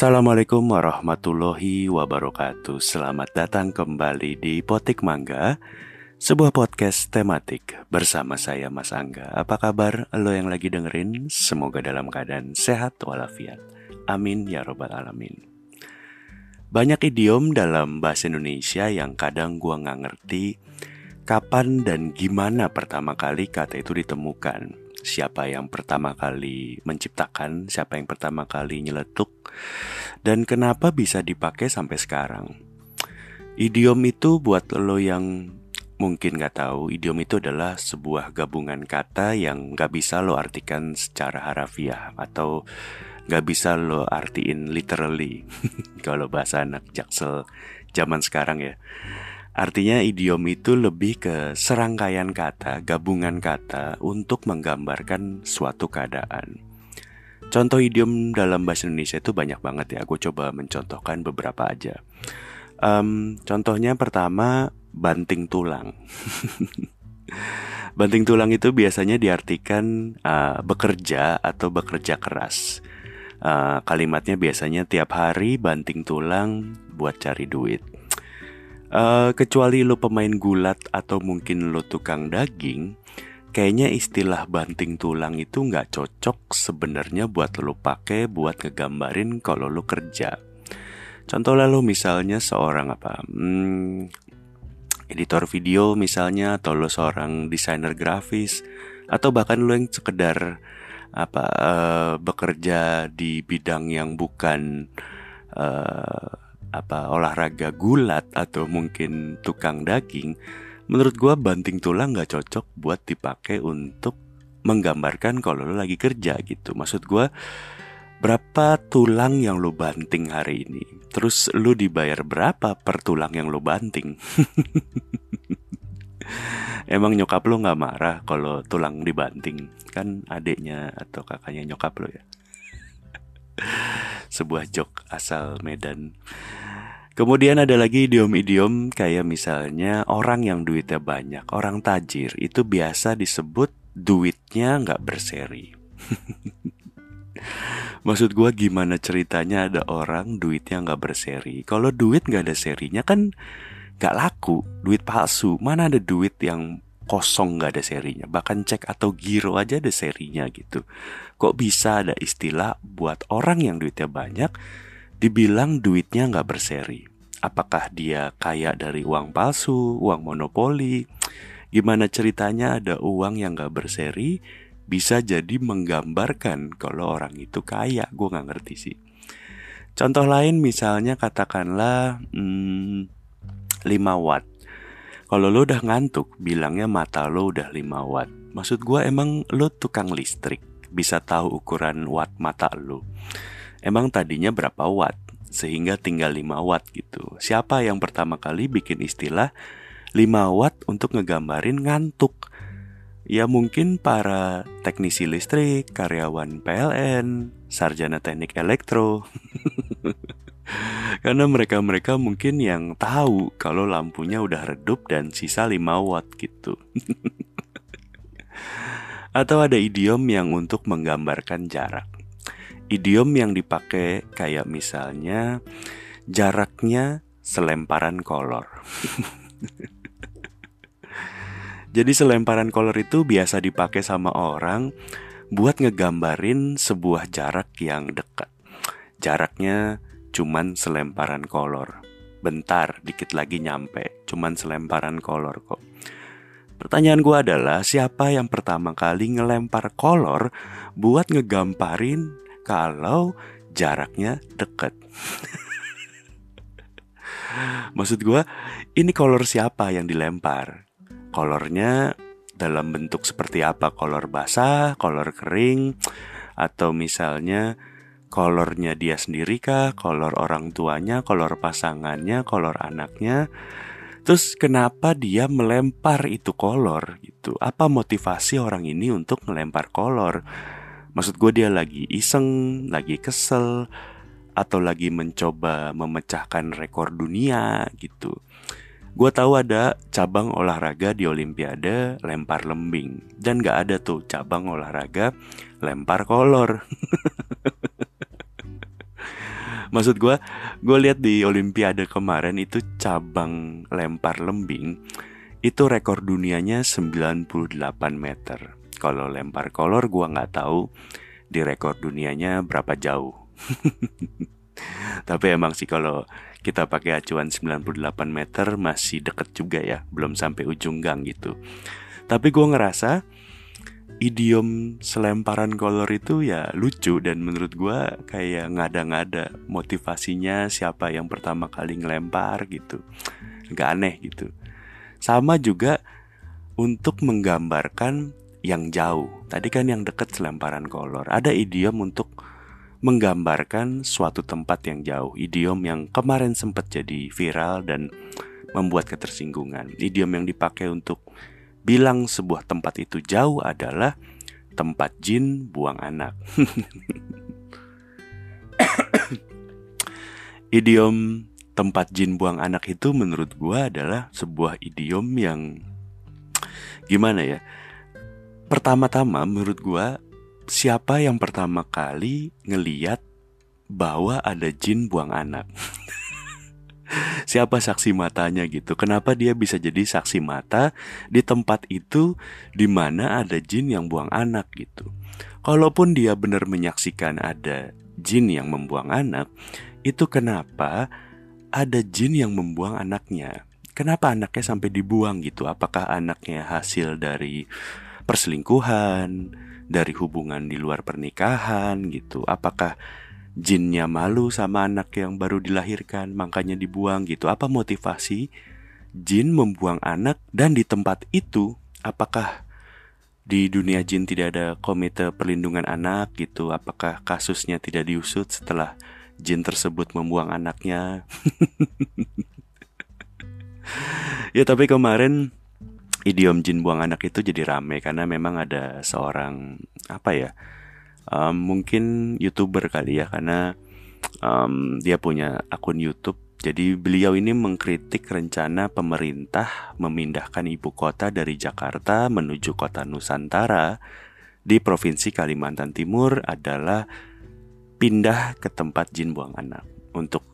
Assalamualaikum warahmatullahi wabarakatuh. Selamat datang kembali di Potik Mangga Sebuah podcast tematik bersama saya Mas Angga. Apa kabar lo yang lagi dengerin? Semoga dalam keadaan sehat walafiat. Amin ya robbal alamin. Banyak idiom dalam bahasa Indonesia yang kadang gua nggak ngerti Kapan dan gimana pertama kali kata itu ditemukan siapa yang pertama kali menciptakan, siapa yang pertama kali nyeletuk, dan kenapa bisa dipakai sampai sekarang. Idiom itu buat lo yang mungkin gak tahu, idiom itu adalah sebuah gabungan kata yang gak bisa lo artikan secara harafiah atau gak bisa lo artiin literally kalau bahasa anak jaksel zaman sekarang ya. Artinya idiom itu lebih ke serangkaian kata, gabungan kata untuk menggambarkan suatu keadaan. Contoh idiom dalam bahasa Indonesia itu banyak banget ya. Gue coba mencontohkan beberapa aja. Um, contohnya pertama banting tulang. banting tulang itu biasanya diartikan uh, bekerja atau bekerja keras. Uh, kalimatnya biasanya tiap hari banting tulang buat cari duit. Uh, kecuali lo pemain gulat atau mungkin lo tukang daging, kayaknya istilah banting tulang itu nggak cocok sebenarnya buat lo pakai buat ngegambarin kalau lo kerja. Contoh lalu misalnya seorang apa, hmm, editor video misalnya, atau lo seorang desainer grafis, atau bahkan lo yang sekedar apa uh, bekerja di bidang yang bukan uh, apa olahraga gulat atau mungkin tukang daging, menurut gue banting tulang nggak cocok buat dipakai untuk menggambarkan kalau lo lagi kerja gitu. Maksud gue berapa tulang yang lo banting hari ini? Terus lo dibayar berapa per tulang yang lo banting? Emang nyokap lo nggak marah kalau tulang dibanting? Kan adiknya atau kakaknya nyokap lo ya? Sebuah jok asal Medan. Kemudian ada lagi idiom-idiom kayak misalnya orang yang duitnya banyak, orang tajir itu biasa disebut duitnya nggak berseri. Maksud gue gimana ceritanya ada orang duitnya nggak berseri. Kalau duit nggak ada serinya kan nggak laku, duit palsu. Mana ada duit yang kosong nggak ada serinya. Bahkan cek atau giro aja ada serinya gitu. Kok bisa ada istilah buat orang yang duitnya banyak dibilang duitnya nggak berseri? Apakah dia kaya dari uang palsu, uang monopoli? Gimana ceritanya ada uang yang gak berseri bisa jadi menggambarkan kalau orang itu kaya? Gue gak ngerti sih. Contoh lain misalnya katakanlah hmm, 5 watt. Kalau lo udah ngantuk, bilangnya mata lo udah 5 watt. Maksud gue emang lo tukang listrik, bisa tahu ukuran watt mata lo. Emang tadinya berapa watt? sehingga tinggal 5 watt gitu. Siapa yang pertama kali bikin istilah 5 watt untuk ngegambarin ngantuk? Ya mungkin para teknisi listrik, karyawan PLN, sarjana teknik elektro. Karena mereka-mereka mungkin yang tahu kalau lampunya udah redup dan sisa 5 watt gitu. Atau ada idiom yang untuk menggambarkan jarak idiom yang dipakai kayak misalnya jaraknya selemparan kolor. Jadi selemparan kolor itu biasa dipakai sama orang buat ngegambarin sebuah jarak yang dekat. Jaraknya cuman selemparan kolor. Bentar, dikit lagi nyampe. Cuman selemparan kolor kok. Pertanyaan gue adalah siapa yang pertama kali ngelempar kolor buat ngegamparin kalau jaraknya deket. Maksud gue, ini kolor siapa yang dilempar? Kolornya dalam bentuk seperti apa? Kolor basah, kolor kering, atau misalnya kolornya dia sendiri kah? Kolor orang tuanya, kolor pasangannya, kolor anaknya? Terus kenapa dia melempar itu kolor gitu? Apa motivasi orang ini untuk melempar kolor? Maksud gue dia lagi iseng, lagi kesel, atau lagi mencoba memecahkan rekor dunia gitu. Gue tahu ada cabang olahraga di Olimpiade lempar lembing dan gak ada tuh cabang olahraga lempar kolor. Maksud gue, gue lihat di Olimpiade kemarin itu cabang lempar lembing itu rekor dunianya 98 meter. Kalau lempar kolor gue nggak tahu di rekor dunianya berapa jauh. Tapi emang sih kalau kita pakai acuan 98 meter masih deket juga ya, belum sampai ujung gang gitu. Tapi gue ngerasa idiom selemparan kolor itu ya lucu dan menurut gue kayak ngada-ngada motivasinya siapa yang pertama kali ngelempar gitu. Gak aneh gitu. Sama juga untuk menggambarkan yang jauh. Tadi kan yang deket selemparan kolor. Ada idiom untuk menggambarkan suatu tempat yang jauh. Idiom yang kemarin sempat jadi viral dan membuat ketersinggungan. Idiom yang dipakai untuk bilang sebuah tempat itu jauh adalah tempat jin buang anak. idiom tempat jin buang anak itu menurut gua adalah sebuah idiom yang gimana ya? Pertama-tama menurut gua siapa yang pertama kali ngeliat bahwa ada jin buang anak? siapa saksi matanya gitu. Kenapa dia bisa jadi saksi mata di tempat itu di mana ada jin yang buang anak gitu. Kalaupun dia benar menyaksikan ada jin yang membuang anak, itu kenapa ada jin yang membuang anaknya? Kenapa anaknya sampai dibuang gitu? Apakah anaknya hasil dari perselingkuhan, dari hubungan di luar pernikahan gitu? Apakah jinnya malu sama anak yang baru dilahirkan, makanya dibuang gitu. Apa motivasi jin membuang anak dan di tempat itu apakah di dunia jin tidak ada komite perlindungan anak gitu? Apakah kasusnya tidak diusut setelah jin tersebut membuang anaknya? ya tapi kemarin idiom jin buang anak itu jadi rame karena memang ada seorang apa ya um, mungkin youtuber kali ya karena um, dia punya akun YouTube. Jadi beliau ini mengkritik rencana pemerintah memindahkan ibu kota dari Jakarta menuju kota Nusantara di provinsi Kalimantan Timur adalah pindah ke tempat jin buang anak. Untuk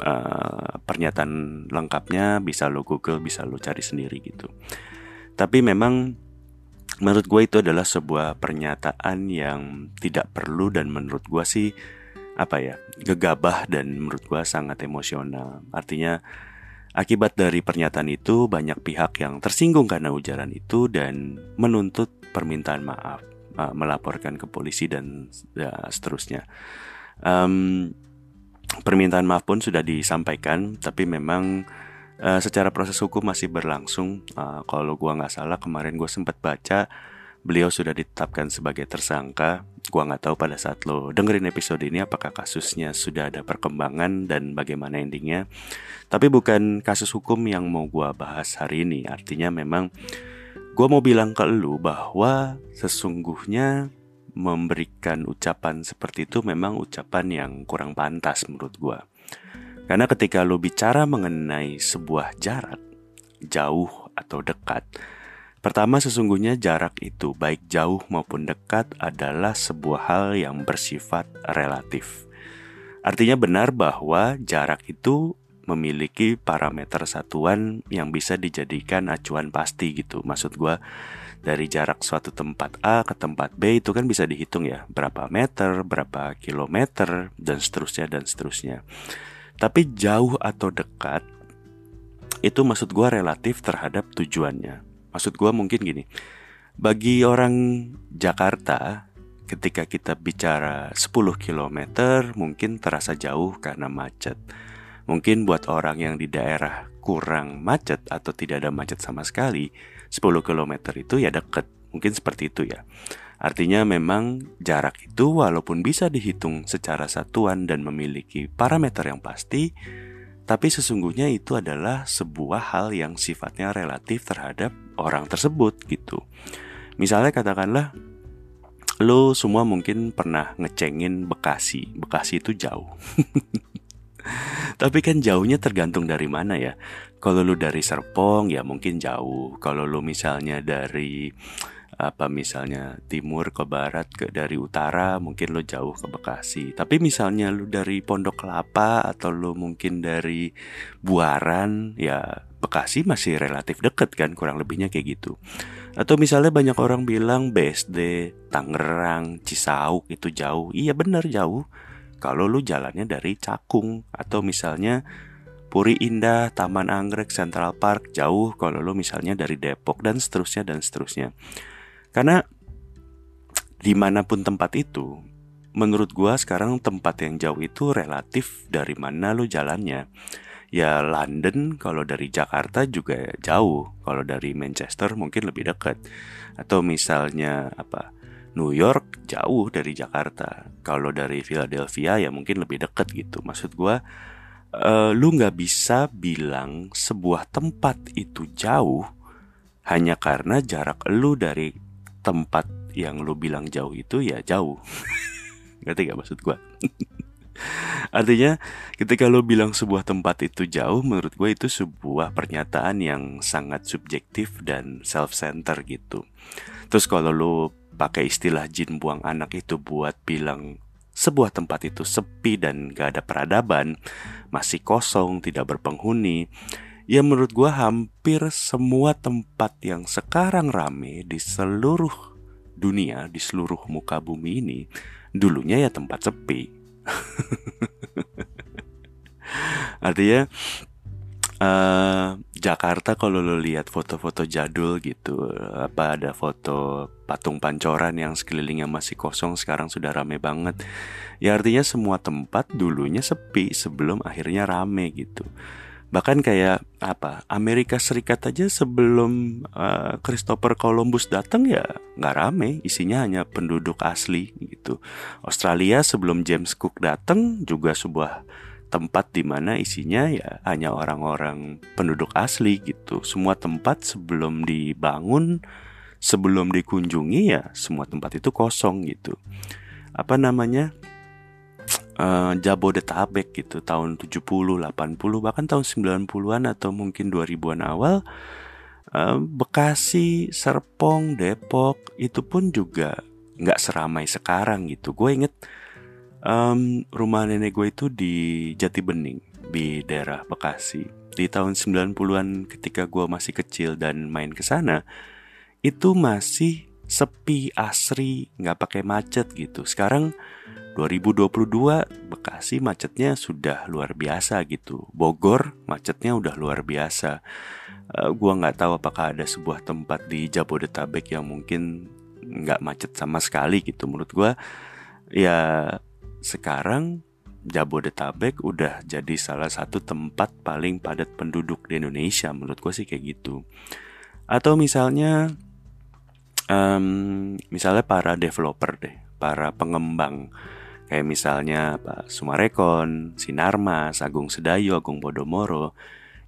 uh, pernyataan lengkapnya bisa lo Google, bisa lo cari sendiri gitu. Tapi memang menurut gue itu adalah sebuah pernyataan yang tidak perlu dan menurut gue sih apa ya gegabah dan menurut gue sangat emosional. Artinya akibat dari pernyataan itu banyak pihak yang tersinggung karena ujaran itu dan menuntut permintaan maaf uh, melaporkan ke polisi dan ya, seterusnya. Um, permintaan maaf pun sudah disampaikan tapi memang uh, secara proses hukum masih berlangsung. Uh, kalau gua nggak salah kemarin gue sempat baca beliau sudah ditetapkan sebagai tersangka. Gua nggak tahu pada saat lo dengerin episode ini apakah kasusnya sudah ada perkembangan dan bagaimana endingnya. Tapi bukan kasus hukum yang mau gua bahas hari ini. Artinya memang gua mau bilang ke lu bahwa sesungguhnya memberikan ucapan seperti itu memang ucapan yang kurang pantas menurut gua. Karena ketika lo bicara mengenai sebuah jarak, jauh atau dekat, pertama sesungguhnya jarak itu baik jauh maupun dekat adalah sebuah hal yang bersifat relatif. Artinya benar bahwa jarak itu memiliki parameter satuan yang bisa dijadikan acuan pasti gitu. Maksud gue dari jarak suatu tempat A ke tempat B itu kan bisa dihitung ya berapa meter, berapa kilometer dan seterusnya dan seterusnya. Tapi jauh atau dekat itu maksud gue relatif terhadap tujuannya. Maksud gue mungkin gini, bagi orang Jakarta ketika kita bicara 10 km mungkin terasa jauh karena macet. Mungkin buat orang yang di daerah kurang macet atau tidak ada macet sama sekali, 10 km itu ya deket. Mungkin seperti itu ya. Artinya memang jarak itu walaupun bisa dihitung secara satuan dan memiliki parameter yang pasti, tapi sesungguhnya itu adalah sebuah hal yang sifatnya relatif terhadap orang tersebut gitu. Misalnya katakanlah lo semua mungkin pernah ngecengin Bekasi. Bekasi itu jauh. Tapi kan jauhnya tergantung dari mana ya. Kalau lu dari Serpong ya mungkin jauh. Kalau lu misalnya dari apa misalnya timur ke barat ke dari utara mungkin lo jauh ke Bekasi. Tapi misalnya lo dari Pondok Kelapa atau lo mungkin dari Buaran ya Bekasi masih relatif deket kan kurang lebihnya kayak gitu. Atau misalnya banyak orang bilang BSD Tangerang Cisauk itu jauh. Iya bener jauh. Kalau lo jalannya dari Cakung atau misalnya Puri Indah, Taman Anggrek, Central Park jauh. Kalau lo misalnya dari Depok dan seterusnya dan seterusnya. Karena di mana pun tempat itu, menurut gua sekarang tempat yang jauh itu relatif dari mana lo jalannya. Ya London kalau dari Jakarta juga jauh, kalau dari Manchester mungkin lebih dekat. Atau misalnya apa? New York jauh dari Jakarta. Kalau dari Philadelphia ya mungkin lebih dekat gitu. Maksud gua uh, lu nggak bisa bilang sebuah tempat itu jauh hanya karena jarak lu dari tempat yang lu bilang jauh itu ya jauh. Ngerti gak maksud gue? Artinya ketika lo bilang sebuah tempat itu jauh Menurut gue itu sebuah pernyataan yang sangat subjektif dan self-center gitu Terus kalau lo pakai istilah jin buang anak itu buat bilang sebuah tempat itu sepi dan gak ada peradaban, masih kosong, tidak berpenghuni, ya menurut gue hampir semua tempat yang sekarang rame di seluruh dunia di seluruh muka bumi ini dulunya ya tempat sepi. Artinya uh, Jakarta kalau lo lihat foto-foto jadul gitu, apa ada foto patung pancoran yang sekelilingnya masih kosong sekarang sudah rame banget. Ya artinya semua tempat dulunya sepi sebelum akhirnya rame gitu bahkan kayak apa Amerika Serikat aja sebelum uh, Christopher Columbus datang ya nggak rame. Isinya hanya penduduk asli gitu. Australia sebelum James Cook datang juga sebuah tempat di mana isinya ya hanya orang-orang penduduk asli gitu. Semua tempat sebelum dibangun sebelum dikunjungi ya semua tempat itu kosong gitu. Apa namanya uh, Jabodetabek gitu tahun 70, 80 bahkan tahun 90-an atau mungkin 2000-an awal uh, Bekasi, Serpong, Depok itu pun juga nggak seramai sekarang gitu. Gue inget um, rumah nenek gue itu di Jati Bening di daerah Bekasi. Di tahun 90-an ketika gue masih kecil dan main ke sana itu masih sepi, asri, nggak pakai macet gitu. Sekarang 2022 Bekasi macetnya sudah luar biasa gitu. Bogor macetnya udah luar biasa. Uh, gua nggak tahu apakah ada sebuah tempat di Jabodetabek yang mungkin nggak macet sama sekali gitu. Menurut gua ya sekarang Jabodetabek udah jadi salah satu tempat paling padat penduduk di Indonesia. Menurut gua sih kayak gitu. Atau misalnya um, misalnya para developer deh, para pengembang. Kayak misalnya Pak Sumarekon, Sinarmas, Agung Sedayu, Agung Podomoro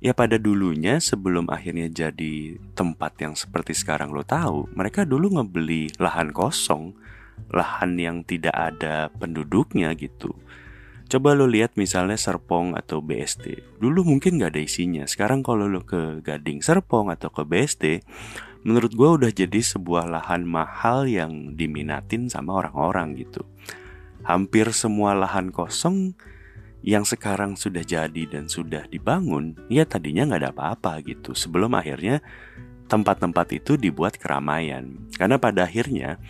Ya pada dulunya sebelum akhirnya jadi tempat yang seperti sekarang lo tahu Mereka dulu ngebeli lahan kosong Lahan yang tidak ada penduduknya gitu. Coba lo lihat misalnya Serpong atau BSD Dulu mungkin gak ada isinya. Sekarang kalau lo ke Gading Serpong atau ke BSD Menurut gue udah jadi sebuah lahan mahal yang diminatin sama orang-orang gitu hampir semua lahan kosong yang sekarang sudah jadi dan sudah dibangun, ya tadinya nggak ada apa-apa gitu. Sebelum akhirnya tempat-tempat itu dibuat keramaian. Karena pada akhirnya,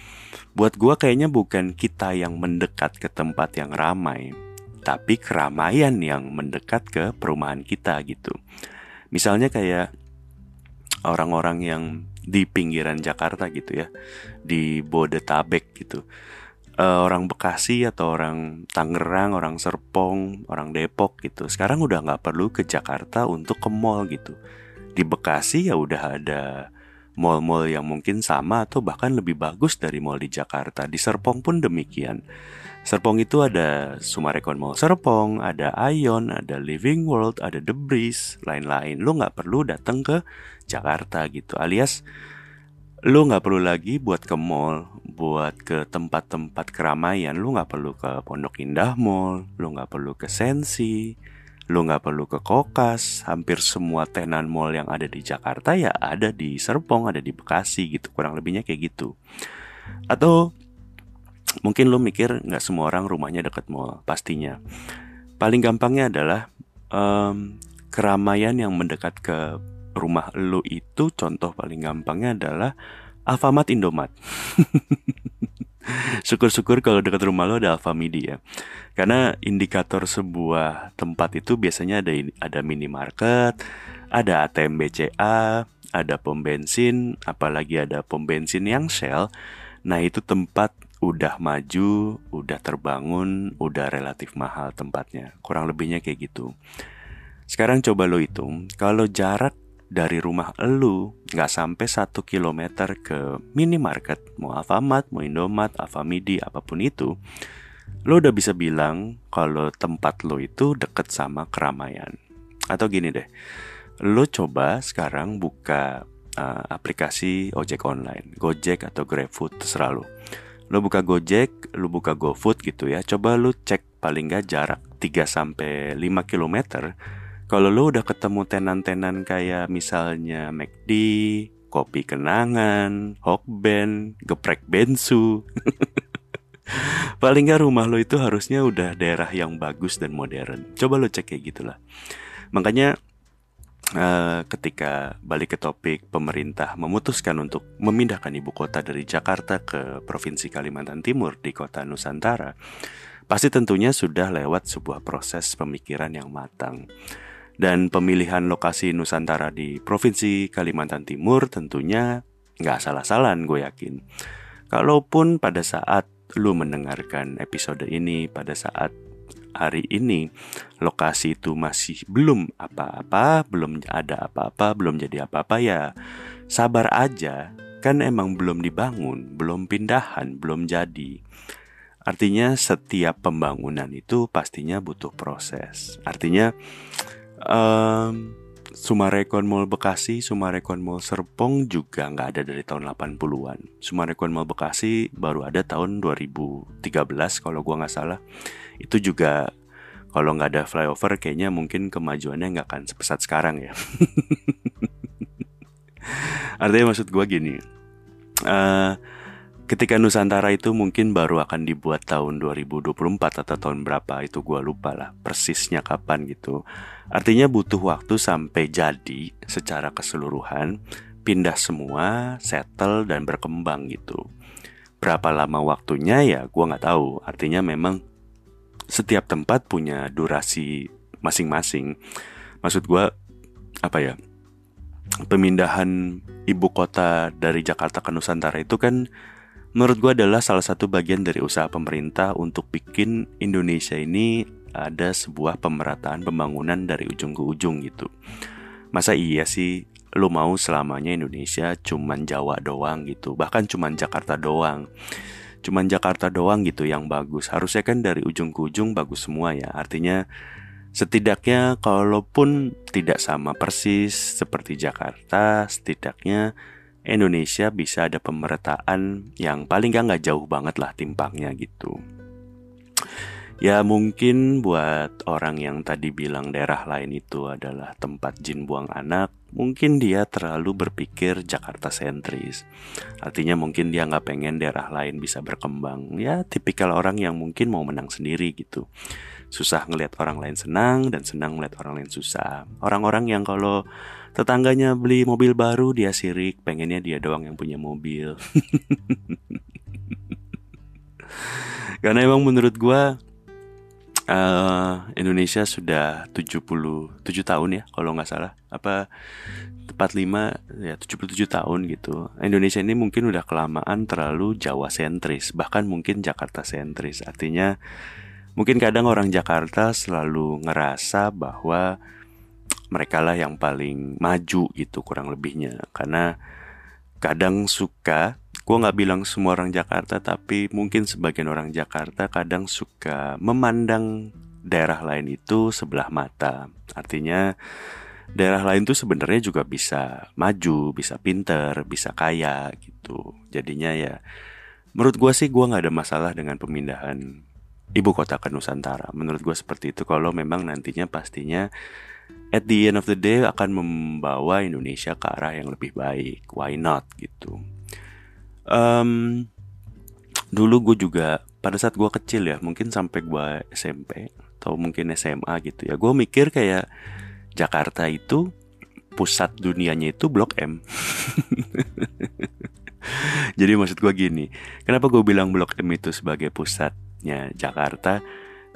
buat gua kayaknya bukan kita yang mendekat ke tempat yang ramai, tapi keramaian yang mendekat ke perumahan kita gitu. Misalnya kayak orang-orang yang di pinggiran Jakarta gitu ya, di Bodetabek gitu uh, orang Bekasi atau orang Tangerang, orang Serpong, orang Depok gitu. Sekarang udah nggak perlu ke Jakarta untuk ke mall gitu. Di Bekasi ya udah ada mall-mall yang mungkin sama atau bahkan lebih bagus dari mall di Jakarta. Di Serpong pun demikian. Serpong itu ada Sumarekon Mall Serpong, ada Ion, ada Living World, ada The Breeze, lain-lain. Lo nggak perlu datang ke Jakarta gitu. Alias lu nggak perlu lagi buat ke mall, buat ke tempat-tempat keramaian. Lu nggak perlu ke Pondok Indah Mall, lu nggak perlu ke Sensi, Lu nggak perlu ke Kokas, hampir semua tenan mall yang ada di Jakarta ya ada di Serpong, ada di Bekasi gitu, kurang lebihnya kayak gitu. Atau mungkin lu mikir nggak semua orang rumahnya deket mall, pastinya. Paling gampangnya adalah um, keramaian yang mendekat ke rumah lu itu contoh paling gampangnya adalah Alfamart Indomat. Syukur-syukur kalau dekat rumah lo ada Alfamidi ya. Karena indikator sebuah tempat itu biasanya ada ada minimarket, ada ATM BCA, ada pom bensin, apalagi ada pom bensin yang Shell. Nah, itu tempat udah maju, udah terbangun, udah relatif mahal tempatnya. Kurang lebihnya kayak gitu. Sekarang coba lo hitung, kalau jarak dari rumah elu nggak sampai satu kilometer ke minimarket. Mau Alfamart, mau Indomaret, Alfamidi apa pun itu. Lo udah bisa bilang kalau tempat lo itu deket sama keramaian. Atau gini deh lo coba sekarang buka uh, aplikasi ojek online Gojek atau GrabFood terserah lo lo buka Gojek lo buka GoFood gitu ya coba lo cek paling nggak jarak 3 sampai 5 kilometer kalau lo udah ketemu tenan-tenan kayak misalnya McD, kopi kenangan, hokben, geprek bensu. Paling gak rumah lo itu harusnya udah daerah yang bagus dan modern. Coba lo cek kayak gitulah. Makanya uh, ketika balik ke topik pemerintah memutuskan untuk memindahkan ibu kota dari Jakarta ke Provinsi Kalimantan Timur di kota Nusantara, pasti tentunya sudah lewat sebuah proses pemikiran yang matang. Dan pemilihan lokasi Nusantara di Provinsi Kalimantan Timur tentunya nggak salah-salahan gue yakin. Kalaupun pada saat lu mendengarkan episode ini, pada saat hari ini lokasi itu masih belum apa-apa, belum ada apa-apa, belum jadi apa-apa ya sabar aja. Kan emang belum dibangun, belum pindahan, belum jadi. Artinya setiap pembangunan itu pastinya butuh proses. Artinya um, Sumarekon Mall Bekasi, Sumarekon Mall Serpong juga nggak ada dari tahun 80-an. Sumarekon Mall Bekasi baru ada tahun 2013 kalau gua nggak salah. Itu juga kalau nggak ada flyover kayaknya mungkin kemajuannya nggak akan sepesat sekarang ya. Artinya maksud gua gini. Uh, ketika Nusantara itu mungkin baru akan dibuat tahun 2024 atau tahun berapa itu gue lupa lah persisnya kapan gitu. Artinya butuh waktu sampai jadi secara keseluruhan pindah semua settle dan berkembang gitu. Berapa lama waktunya ya gue nggak tahu. Artinya memang setiap tempat punya durasi masing-masing. Maksud gue apa ya pemindahan ibu kota dari Jakarta ke Nusantara itu kan menurut gue adalah salah satu bagian dari usaha pemerintah untuk bikin Indonesia ini ada sebuah pemerataan pembangunan dari ujung ke ujung gitu. Masa iya sih lu mau selamanya Indonesia cuman Jawa doang gitu, bahkan cuman Jakarta doang. Cuman Jakarta doang gitu yang bagus. Harusnya kan dari ujung ke ujung bagus semua ya. Artinya setidaknya kalaupun tidak sama persis seperti Jakarta, setidaknya Indonesia bisa ada pemerataan yang paling gak nggak jauh banget lah timpangnya gitu. Ya mungkin buat orang yang tadi bilang daerah lain itu adalah tempat jin buang anak, mungkin dia terlalu berpikir Jakarta sentris. Artinya mungkin dia nggak pengen daerah lain bisa berkembang. Ya tipikal orang yang mungkin mau menang sendiri gitu. Susah ngelihat orang lain senang dan senang ngelihat orang lain susah. Orang-orang yang kalau tetangganya beli mobil baru dia sirik pengennya dia doang yang punya mobil. Karena emang menurut gue uh, Indonesia sudah 77 tahun ya kalau nggak salah. Apa tepat 5 ya 77 tahun gitu. Indonesia ini mungkin udah kelamaan terlalu Jawa sentris bahkan mungkin Jakarta sentris. Artinya mungkin kadang orang Jakarta selalu ngerasa bahwa mereka lah yang paling maju gitu kurang lebihnya. Karena kadang suka gue nggak bilang semua orang Jakarta tapi mungkin sebagian orang Jakarta kadang suka memandang daerah lain itu sebelah mata. Artinya daerah lain tuh sebenarnya juga bisa maju bisa pinter bisa kaya gitu. Jadinya ya menurut gue sih gue nggak ada masalah dengan pemindahan ibu kota ke Nusantara. Menurut gue seperti itu. Kalau memang nantinya pastinya at the end of the day akan membawa Indonesia ke arah yang lebih baik. Why not gitu? Um, dulu gue juga pada saat gue kecil ya, mungkin sampai gue SMP atau mungkin SMA gitu ya, gue mikir kayak Jakarta itu pusat dunianya itu Blok M. Jadi maksud gue gini, kenapa gue bilang Blok M itu sebagai pusatnya Jakarta?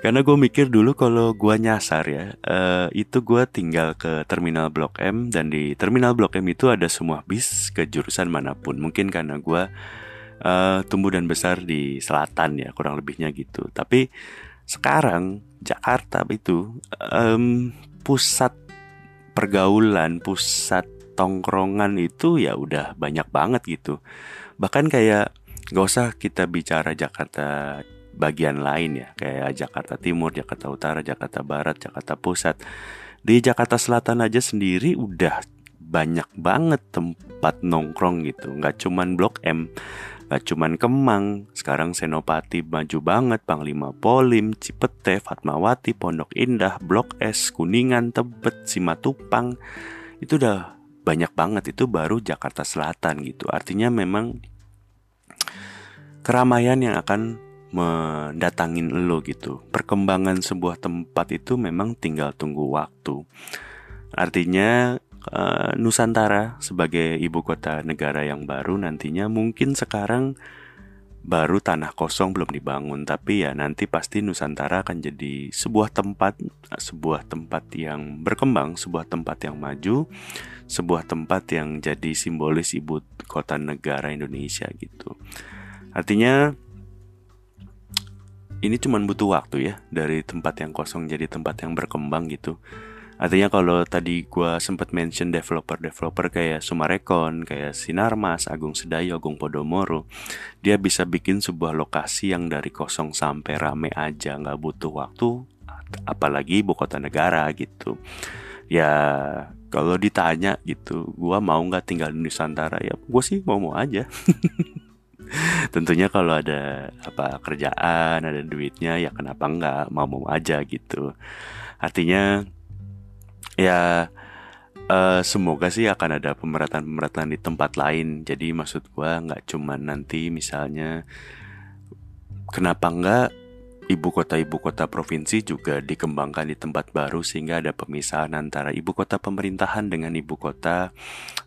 Karena gue mikir dulu kalau gue nyasar ya, uh, itu gue tinggal ke terminal Blok M dan di terminal Blok M itu ada semua bis ke jurusan mana pun. Mungkin karena gue uh, tumbuh dan besar di selatan ya, kurang lebihnya gitu. Tapi sekarang Jakarta itu um, pusat pergaulan, pusat tongkrongan itu ya udah banyak banget gitu. Bahkan kayak gak usah kita bicara Jakarta bagian lain ya kayak Jakarta Timur, Jakarta Utara, Jakarta Barat, Jakarta Pusat. Di Jakarta Selatan aja sendiri udah banyak banget tempat nongkrong gitu, nggak cuman Blok M, nggak cuman Kemang, sekarang Senopati maju banget, Panglima Polim, Cipete, Fatmawati, Pondok Indah, Blok S, Kuningan, Tebet, Simatupang, itu udah banyak banget itu baru Jakarta Selatan gitu. Artinya memang keramaian yang akan mendatangin lo gitu. Perkembangan sebuah tempat itu memang tinggal tunggu waktu. Artinya uh, Nusantara sebagai ibu kota negara yang baru nantinya mungkin sekarang baru tanah kosong belum dibangun tapi ya nanti pasti Nusantara akan jadi sebuah tempat sebuah tempat yang berkembang sebuah tempat yang maju sebuah tempat yang jadi simbolis ibu kota negara Indonesia gitu artinya ini cuma butuh waktu ya dari tempat yang kosong jadi tempat yang berkembang gitu. Artinya kalau tadi gue sempat mention developer-developer kayak Sumarekon, kayak Sinarmas, Agung Sedayo, Agung Podomoro, dia bisa bikin sebuah lokasi yang dari kosong sampai rame aja, nggak butuh waktu, apalagi ibu kota negara gitu. Ya kalau ditanya gitu, gue mau nggak tinggal di Nusantara ya, gue sih mau mau aja. tentunya kalau ada apa kerjaan ada duitnya ya kenapa enggak? Mau mau aja gitu. Artinya ya uh, semoga sih akan ada pemerataan-pemerataan di tempat lain. Jadi maksud gua nggak cuma nanti misalnya kenapa enggak ibu kota ibu kota provinsi juga dikembangkan di tempat baru sehingga ada pemisahan antara ibu kota pemerintahan dengan ibu kota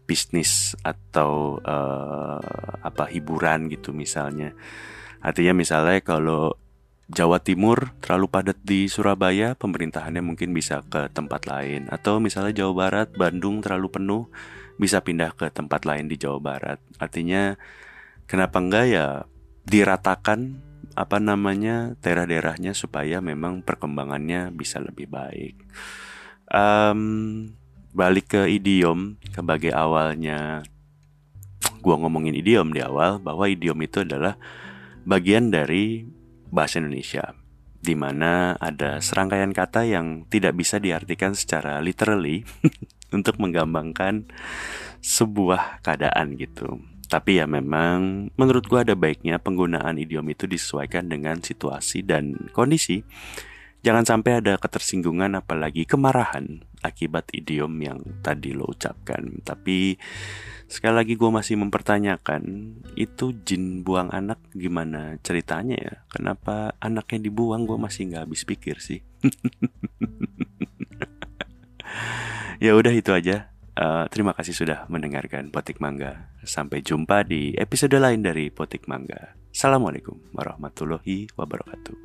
bisnis atau uh, apa hiburan gitu misalnya. Artinya misalnya kalau Jawa Timur terlalu padat di Surabaya, pemerintahannya mungkin bisa ke tempat lain. Atau misalnya Jawa Barat, Bandung terlalu penuh, bisa pindah ke tempat lain di Jawa Barat. Artinya kenapa enggak ya diratakan apa namanya daerah-daerahnya supaya memang perkembangannya bisa lebih baik. Um, balik ke idiom sebagai awalnya gua ngomongin idiom di awal bahwa idiom itu adalah bagian dari bahasa Indonesia di mana ada serangkaian kata yang tidak bisa diartikan secara literally untuk menggambarkan sebuah keadaan gitu. Tapi ya memang menurut gua ada baiknya penggunaan idiom itu disesuaikan dengan situasi dan kondisi. Jangan sampai ada ketersinggungan apalagi kemarahan akibat idiom yang tadi lo ucapkan. Tapi sekali lagi gue masih mempertanyakan itu jin buang anak gimana ceritanya ya? Kenapa anaknya dibuang gue masih nggak habis pikir sih. ya udah itu aja. Uh, terima kasih sudah mendengarkan Potik Mangga. Sampai jumpa di episode lain dari Potik Mangga. Assalamualaikum warahmatullahi wabarakatuh.